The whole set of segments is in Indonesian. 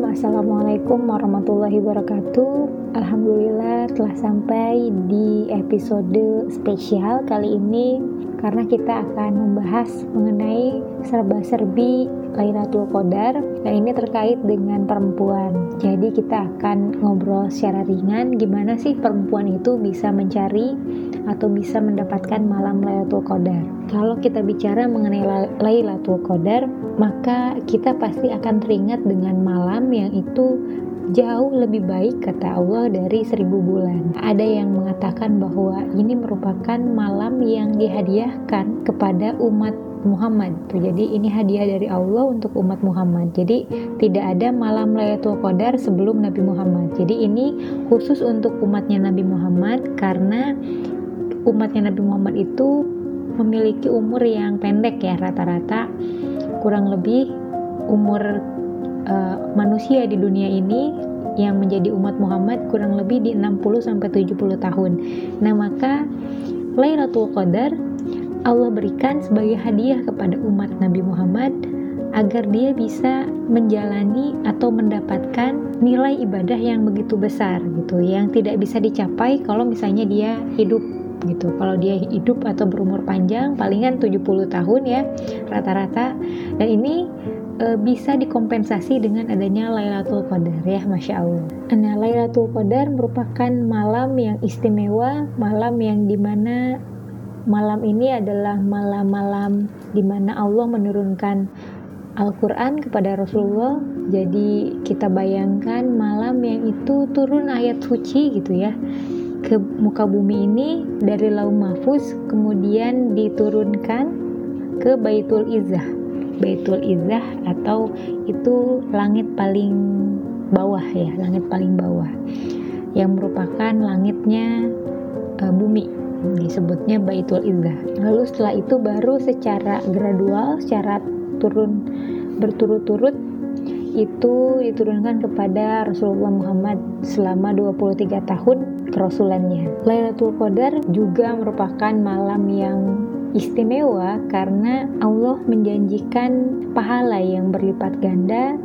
Assalamualaikum warahmatullahi wabarakatuh. Alhamdulillah telah sampai di episode spesial kali ini karena kita akan membahas mengenai serba-serbi Lailatul Qadar dan ini terkait dengan perempuan. Jadi kita akan ngobrol secara ringan gimana sih perempuan itu bisa mencari atau bisa mendapatkan malam Lailatul Qadar. Kalau kita bicara mengenai Lailatul Qadar, maka kita pasti akan teringat dengan malam yang itu jauh lebih baik kata Allah dari seribu bulan. Ada yang mengatakan bahwa ini merupakan malam yang dihadiahkan kepada umat Muhammad. Jadi ini hadiah dari Allah untuk umat Muhammad. Jadi tidak ada malam Lailatul Qadar sebelum Nabi Muhammad. Jadi ini khusus untuk umatnya Nabi Muhammad karena umatnya Nabi Muhammad itu memiliki umur yang pendek ya rata-rata kurang lebih umur uh, manusia di dunia ini yang menjadi umat Muhammad kurang lebih di 60 sampai 70 tahun. Nah, maka Lailatul Qadar Allah berikan sebagai hadiah kepada umat Nabi Muhammad agar dia bisa menjalani atau mendapatkan nilai ibadah yang begitu besar gitu yang tidak bisa dicapai kalau misalnya dia hidup gitu. Kalau dia hidup atau berumur panjang palingan 70 tahun ya rata-rata. Dan ini e, bisa dikompensasi dengan adanya Lailatul Qadar ya Masya Allah. Nah Lailatul Qadar merupakan malam yang istimewa malam yang di mana malam ini adalah malam-malam di mana Allah menurunkan Al-Quran kepada Rasulullah. Jadi kita bayangkan malam yang itu turun ayat suci gitu ya. Ke muka bumi ini dari Lau Mahfuz kemudian diturunkan ke Baitul Izzah. Baitul Izzah atau itu langit paling bawah ya langit paling bawah yang merupakan langitnya uh, bumi disebutnya Baitul Izzah lalu setelah itu baru secara gradual secara turun berturut-turut itu diturunkan kepada Rasulullah Muhammad selama 23 tahun kerasulannya. Lailatul Qadar juga merupakan malam yang istimewa karena Allah menjanjikan pahala yang berlipat ganda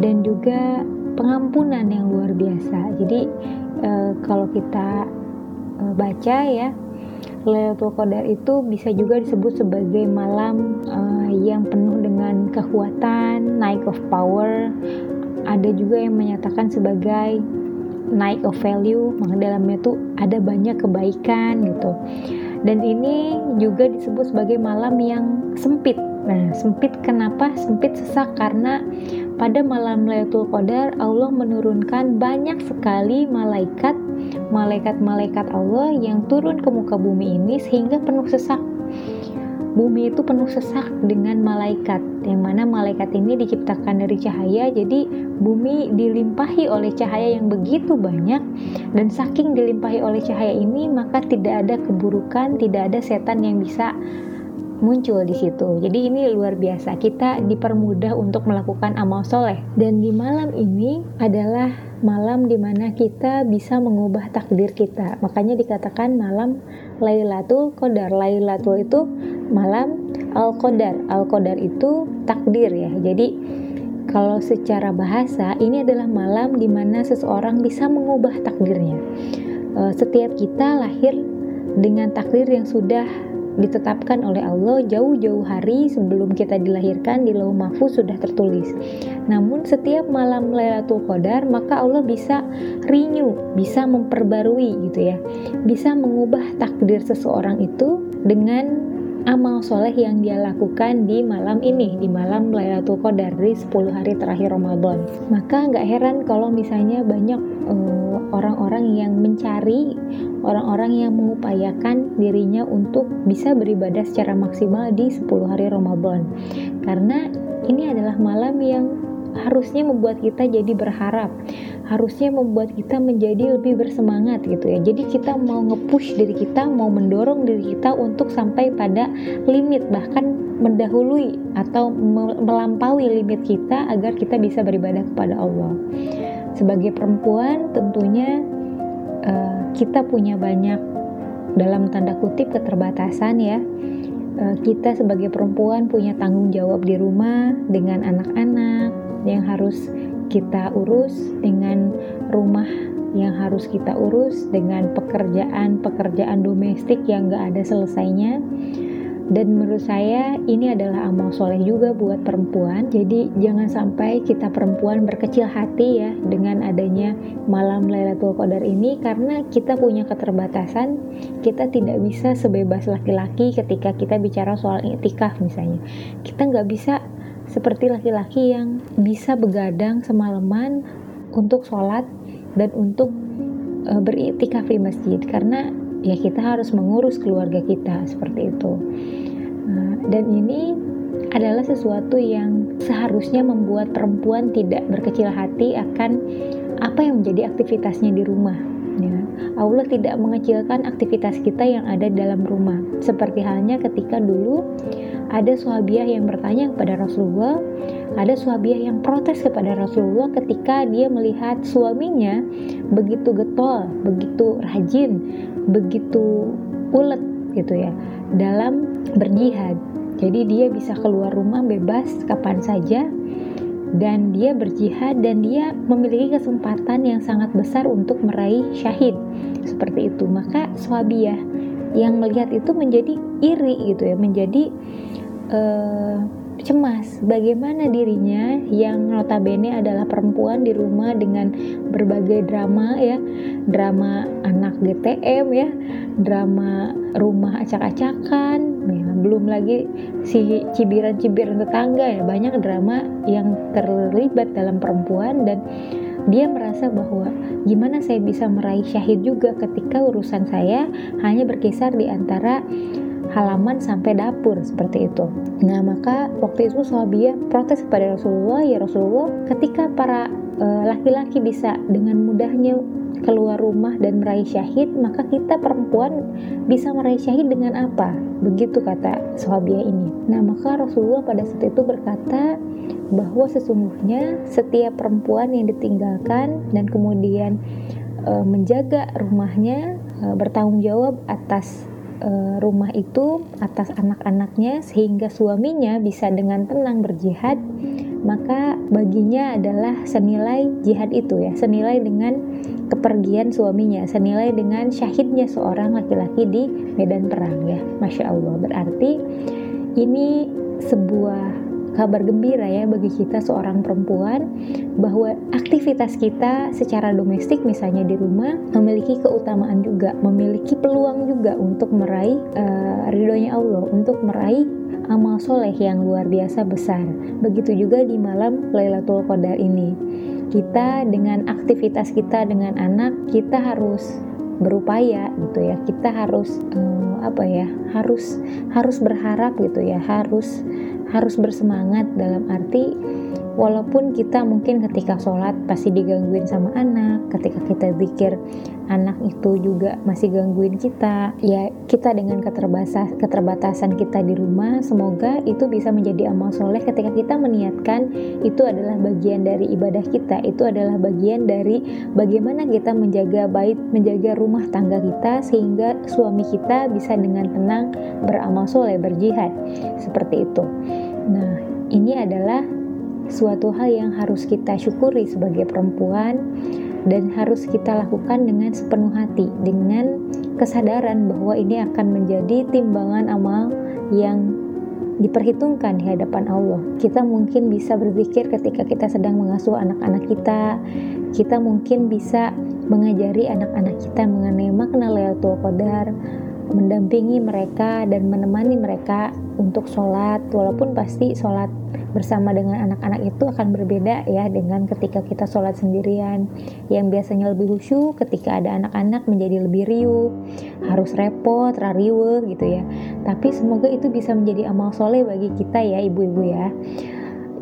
dan juga pengampunan yang luar biasa. Jadi e, kalau kita e, baca ya Lailatul Qadar itu bisa juga disebut sebagai malam uh, yang penuh dengan kekuatan, night of power. Ada juga yang menyatakan sebagai night of value, maka dalamnya tuh ada banyak kebaikan gitu. Dan ini juga disebut sebagai malam yang sempit. Nah, sempit kenapa? Sempit sesak karena pada malam Lailatul Qadar Allah menurunkan banyak sekali malaikat malaikat-malaikat Allah yang turun ke muka bumi ini sehingga penuh sesak. Bumi itu penuh sesak dengan malaikat, yang mana malaikat ini diciptakan dari cahaya, jadi bumi dilimpahi oleh cahaya yang begitu banyak, dan saking dilimpahi oleh cahaya ini, maka tidak ada keburukan, tidak ada setan yang bisa muncul di situ. Jadi ini luar biasa. Kita dipermudah untuk melakukan amal soleh. Dan di malam ini adalah malam di mana kita bisa mengubah takdir kita. Makanya dikatakan malam Lailatul Qadar. Lailatul itu malam Al-Qadar. Al-Qadar itu takdir ya. Jadi kalau secara bahasa ini adalah malam di mana seseorang bisa mengubah takdirnya. Eh, setiap kita lahir dengan takdir yang sudah ditetapkan oleh Allah jauh-jauh hari sebelum kita dilahirkan di lauh mahfuz sudah tertulis. Namun setiap malam Lailatul Qadar maka Allah bisa renew, bisa memperbarui gitu ya. Bisa mengubah takdir seseorang itu dengan amal soleh yang dia lakukan di malam ini, di malam Lailatul Qadar di 10 hari terakhir Ramadan. Maka nggak heran kalau misalnya banyak eh, orang-orang uh, yang mencari, orang-orang yang mengupayakan dirinya untuk bisa beribadah secara maksimal di 10 hari Ramadan. Karena ini adalah malam yang harusnya membuat kita jadi berharap harusnya membuat kita menjadi lebih bersemangat gitu ya. Jadi kita mau nge-push diri kita mau mendorong diri kita untuk sampai pada limit bahkan mendahului atau melampaui limit kita agar kita bisa beribadah kepada Allah. Sebagai perempuan tentunya uh, kita punya banyak dalam tanda kutip keterbatasan ya. Uh, kita sebagai perempuan punya tanggung jawab di rumah dengan anak-anak yang harus kita urus, dengan rumah yang harus kita urus, dengan pekerjaan-pekerjaan domestik yang gak ada selesainya. Dan menurut saya ini adalah amal soleh juga buat perempuan. Jadi jangan sampai kita perempuan berkecil hati ya dengan adanya malam Lailatul Qadar ini karena kita punya keterbatasan. Kita tidak bisa sebebas laki-laki ketika kita bicara soal iktikaf misalnya. Kita nggak bisa seperti laki-laki yang bisa begadang semalaman untuk sholat dan untuk e, beriktikaf di masjid. Karena ya kita harus mengurus keluarga kita seperti itu. Nah, dan ini adalah sesuatu yang seharusnya membuat perempuan tidak berkecil hati akan apa yang menjadi aktivitasnya di rumah ya. Allah tidak mengecilkan aktivitas kita yang ada dalam rumah seperti halnya ketika dulu ada sahabiah yang bertanya kepada Rasulullah ada sahabiah yang protes kepada Rasulullah ketika dia melihat suaminya begitu getol, begitu rajin, begitu ulet gitu ya dalam berjihad. Jadi dia bisa keluar rumah bebas kapan saja dan dia berjihad dan dia memiliki kesempatan yang sangat besar untuk meraih syahid seperti itu. Maka Swabiah yang melihat itu menjadi iri gitu ya, menjadi uh, cemas. Bagaimana dirinya yang notabene adalah perempuan di rumah dengan berbagai drama ya? Drama anak GTM ya drama rumah acak-acakan ya, belum lagi si cibiran-cibiran tetangga ya. Banyak drama yang terlibat dalam perempuan dan dia merasa bahwa gimana saya bisa meraih syahid juga ketika urusan saya hanya berkisar di antara halaman sampai dapur seperti itu. Nah, maka waktu itu Sahabiyah protes kepada Rasulullah, ya Rasulullah, ketika para eh, laki-laki uh, bisa dengan mudahnya keluar rumah dan meraih syahid, maka kita perempuan bisa meraih syahid dengan apa? Begitu kata Sahabiyah ini. Nah, maka Rasulullah pada saat itu berkata bahwa sesungguhnya setiap perempuan yang ditinggalkan dan kemudian uh, menjaga rumahnya uh, bertanggung jawab atas Eh, rumah itu atas anak-anaknya sehingga suaminya bisa dengan tenang berjihad maka baginya adalah senilai jihad itu ya senilai dengan kepergian suaminya senilai dengan syahidnya seorang laki-laki di medan perang ya. Masya Allah berarti ini sebuah kabar gembira ya bagi kita seorang perempuan bahwa aktivitas kita secara domestik misalnya di rumah memiliki keutamaan juga, memiliki peluang juga untuk meraih uh, ridhonya Allah, untuk meraih amal soleh yang luar biasa besar. Begitu juga di malam Lailatul Qadar ini. Kita dengan aktivitas kita dengan anak, kita harus berupaya gitu ya kita harus um, apa ya harus harus berharap gitu ya harus harus bersemangat dalam arti walaupun kita mungkin ketika sholat pasti digangguin sama anak ketika kita zikir anak itu juga masih gangguin kita. Ya kita dengan keterbatasan keterbatasan kita di rumah semoga itu bisa menjadi amal soleh ketika kita meniatkan itu adalah bagian dari ibadah kita. Itu adalah bagian dari bagaimana kita menjaga baik menjaga rumah tangga kita sehingga suami kita bisa dengan tenang beramal soleh berjihad. Seperti itu. Nah, ini adalah suatu hal yang harus kita syukuri sebagai perempuan dan harus kita lakukan dengan sepenuh hati dengan kesadaran bahwa ini akan menjadi timbangan amal yang diperhitungkan di hadapan Allah. Kita mungkin bisa berzikir ketika kita sedang mengasuh anak-anak kita. Kita mungkin bisa mengajari anak-anak kita mengenai makna Lailatul Qadar, mendampingi mereka dan menemani mereka untuk sholat walaupun pasti sholat bersama dengan anak-anak itu akan berbeda ya dengan ketika kita sholat sendirian. Yang biasanya lebih khusyuk ketika ada anak-anak menjadi lebih riuh harus repot rariwe gitu ya. Tapi semoga itu bisa menjadi amal soleh bagi kita ya ibu-ibu ya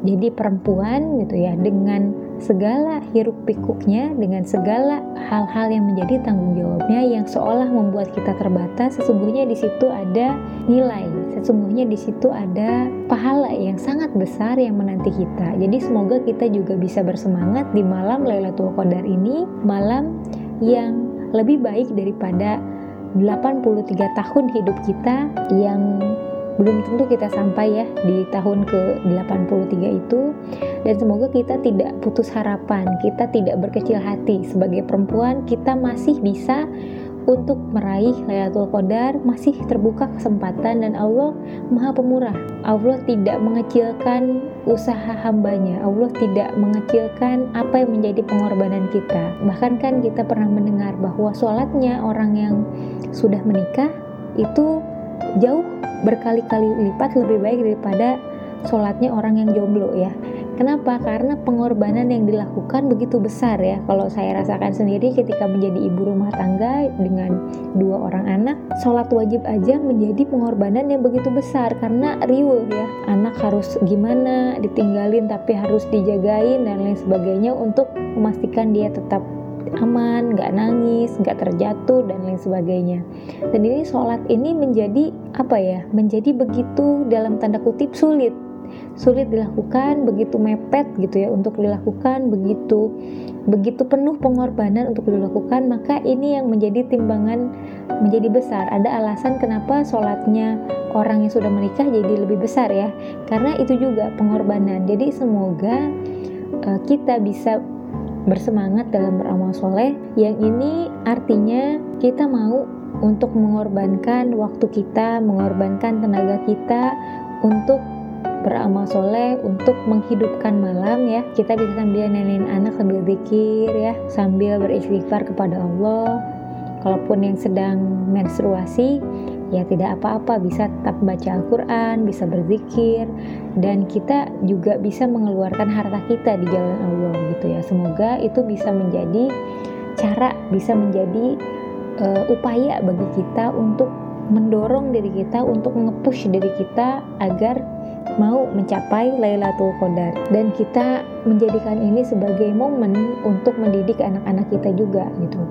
jadi perempuan gitu ya dengan segala hiruk pikuknya dengan segala hal-hal yang menjadi tanggung jawabnya yang seolah membuat kita terbatas sesungguhnya di situ ada nilai sesungguhnya di situ ada pahala yang sangat besar yang menanti kita. Jadi semoga kita juga bisa bersemangat di malam Lailatul Qadar ini malam yang lebih baik daripada 83 tahun hidup kita yang belum tentu kita sampai ya di tahun ke-83 itu dan semoga kita tidak putus harapan, kita tidak berkecil hati sebagai perempuan, kita masih bisa untuk meraih Lailatul Qadar masih terbuka kesempatan dan Allah Maha Pemurah. Allah tidak mengecilkan usaha hambanya. Allah tidak mengecilkan apa yang menjadi pengorbanan kita. Bahkan kan kita pernah mendengar bahwa sholatnya orang yang sudah menikah itu jauh berkali-kali lipat lebih baik daripada sholatnya orang yang jomblo ya Kenapa? Karena pengorbanan yang dilakukan begitu besar ya. Kalau saya rasakan sendiri ketika menjadi ibu rumah tangga dengan dua orang anak, sholat wajib aja menjadi pengorbanan yang begitu besar karena riuh ya. Anak harus gimana, ditinggalin tapi harus dijagain dan lain sebagainya untuk memastikan dia tetap aman, nggak nangis, nggak terjatuh dan lain sebagainya. Dan ini sholat ini menjadi apa ya? Menjadi begitu dalam tanda kutip sulit sulit dilakukan, begitu mepet gitu ya untuk dilakukan, begitu begitu penuh pengorbanan untuk dilakukan, maka ini yang menjadi timbangan menjadi besar. Ada alasan kenapa sholatnya orang yang sudah menikah jadi lebih besar ya, karena itu juga pengorbanan. Jadi semoga uh, kita bisa bersemangat dalam beramal soleh. Yang ini artinya kita mau untuk mengorbankan waktu kita, mengorbankan tenaga kita untuk beramal soleh untuk menghidupkan malam ya kita bisa sambil nenenin anak sambil zikir ya sambil beristighfar kepada Allah kalaupun yang sedang menstruasi ya tidak apa-apa bisa tetap baca Al-Quran, bisa berzikir dan kita juga bisa mengeluarkan harta kita di jalan Allah gitu ya semoga itu bisa menjadi cara bisa menjadi uh, upaya bagi kita untuk mendorong diri kita untuk nge-push diri kita agar mau mencapai Lailatul Qadar dan kita menjadikan ini sebagai momen untuk mendidik anak-anak kita juga gitu.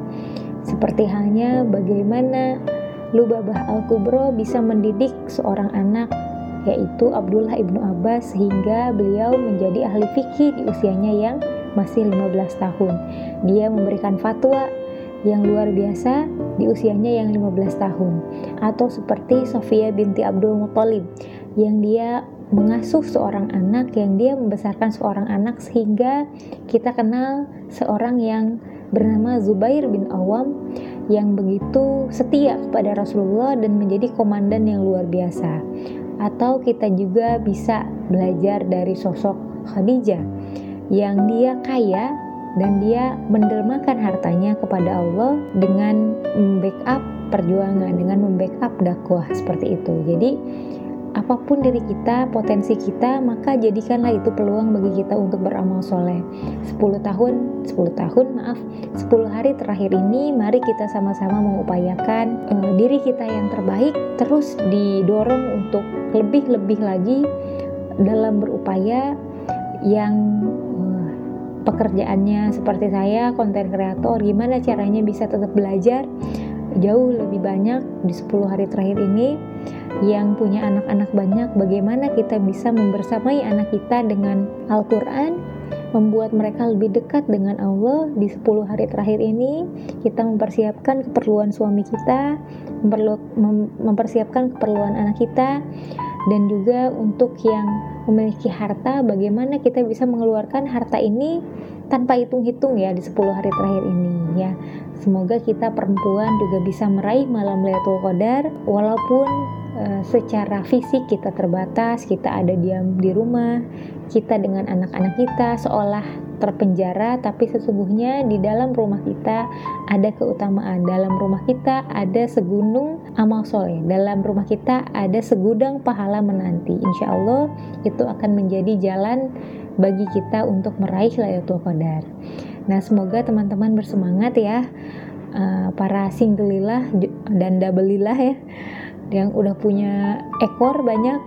Seperti halnya bagaimana Lubabah Al-Kubro bisa mendidik seorang anak yaitu Abdullah ibnu Abbas sehingga beliau menjadi ahli fikih di usianya yang masih 15 tahun. Dia memberikan fatwa yang luar biasa di usianya yang 15 tahun. Atau seperti Sofia binti Abdul Muthalib yang dia mengasuh seorang anak yang dia membesarkan seorang anak sehingga kita kenal seorang yang bernama Zubair bin Awam yang begitu setia kepada Rasulullah dan menjadi komandan yang luar biasa. Atau kita juga bisa belajar dari sosok Khadijah yang dia kaya dan dia mendermakan hartanya kepada Allah dengan membackup perjuangan, dengan membackup dakwah seperti itu. Jadi apa pun diri kita, potensi kita, maka jadikanlah itu peluang bagi kita untuk beramal soleh. 10 tahun, 10 tahun maaf, 10 hari terakhir ini mari kita sama-sama mengupayakan uh, diri kita yang terbaik terus didorong untuk lebih-lebih lagi dalam berupaya yang uh, pekerjaannya seperti saya konten kreator gimana caranya bisa tetap belajar jauh lebih banyak di 10 hari terakhir ini yang punya anak-anak banyak bagaimana kita bisa membersamai anak kita dengan Al-Quran membuat mereka lebih dekat dengan Allah. Di 10 hari terakhir ini kita mempersiapkan keperluan suami kita mempersiapkan keperluan anak kita dan juga untuk yang memiliki harta bagaimana kita bisa mengeluarkan harta ini tanpa hitung-hitung ya di 10 hari terakhir ini ya. Semoga kita perempuan juga bisa meraih malam Lailatul Qadar walaupun uh, secara fisik kita terbatas kita ada diam di rumah kita dengan anak-anak kita seolah terpenjara tapi sesungguhnya di dalam rumah kita ada keutamaan. Dalam rumah kita ada segunung amal soleh. Dalam rumah kita ada segudang pahala menanti. Insya Allah itu akan menjadi jalan bagi kita untuk meraih Lailatul Qadar. Nah, semoga teman-teman bersemangat ya uh, para singgelilah dan double-lilah ya yang udah punya ekor banyak.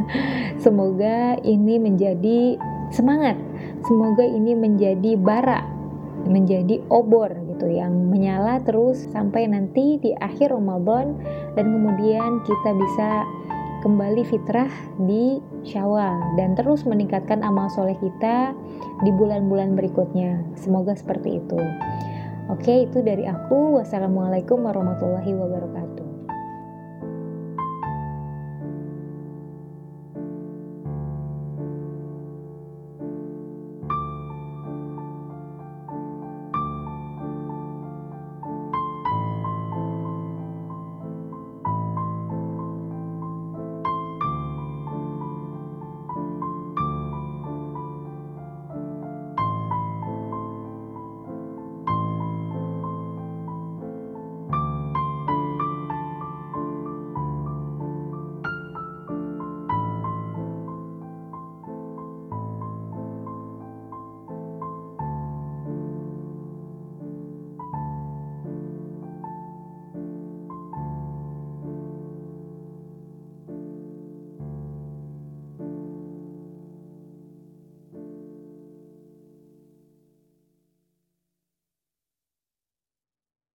Semoga ini menjadi semangat. Semoga ini menjadi bara, menjadi obor gitu yang menyala terus sampai nanti di akhir Ramadan dan kemudian kita bisa kembali fitrah di Syawal dan terus meningkatkan amal soleh kita di bulan-bulan berikutnya. Semoga seperti itu. Oke, itu dari aku. Wassalamualaikum warahmatullahi wabarakatuh.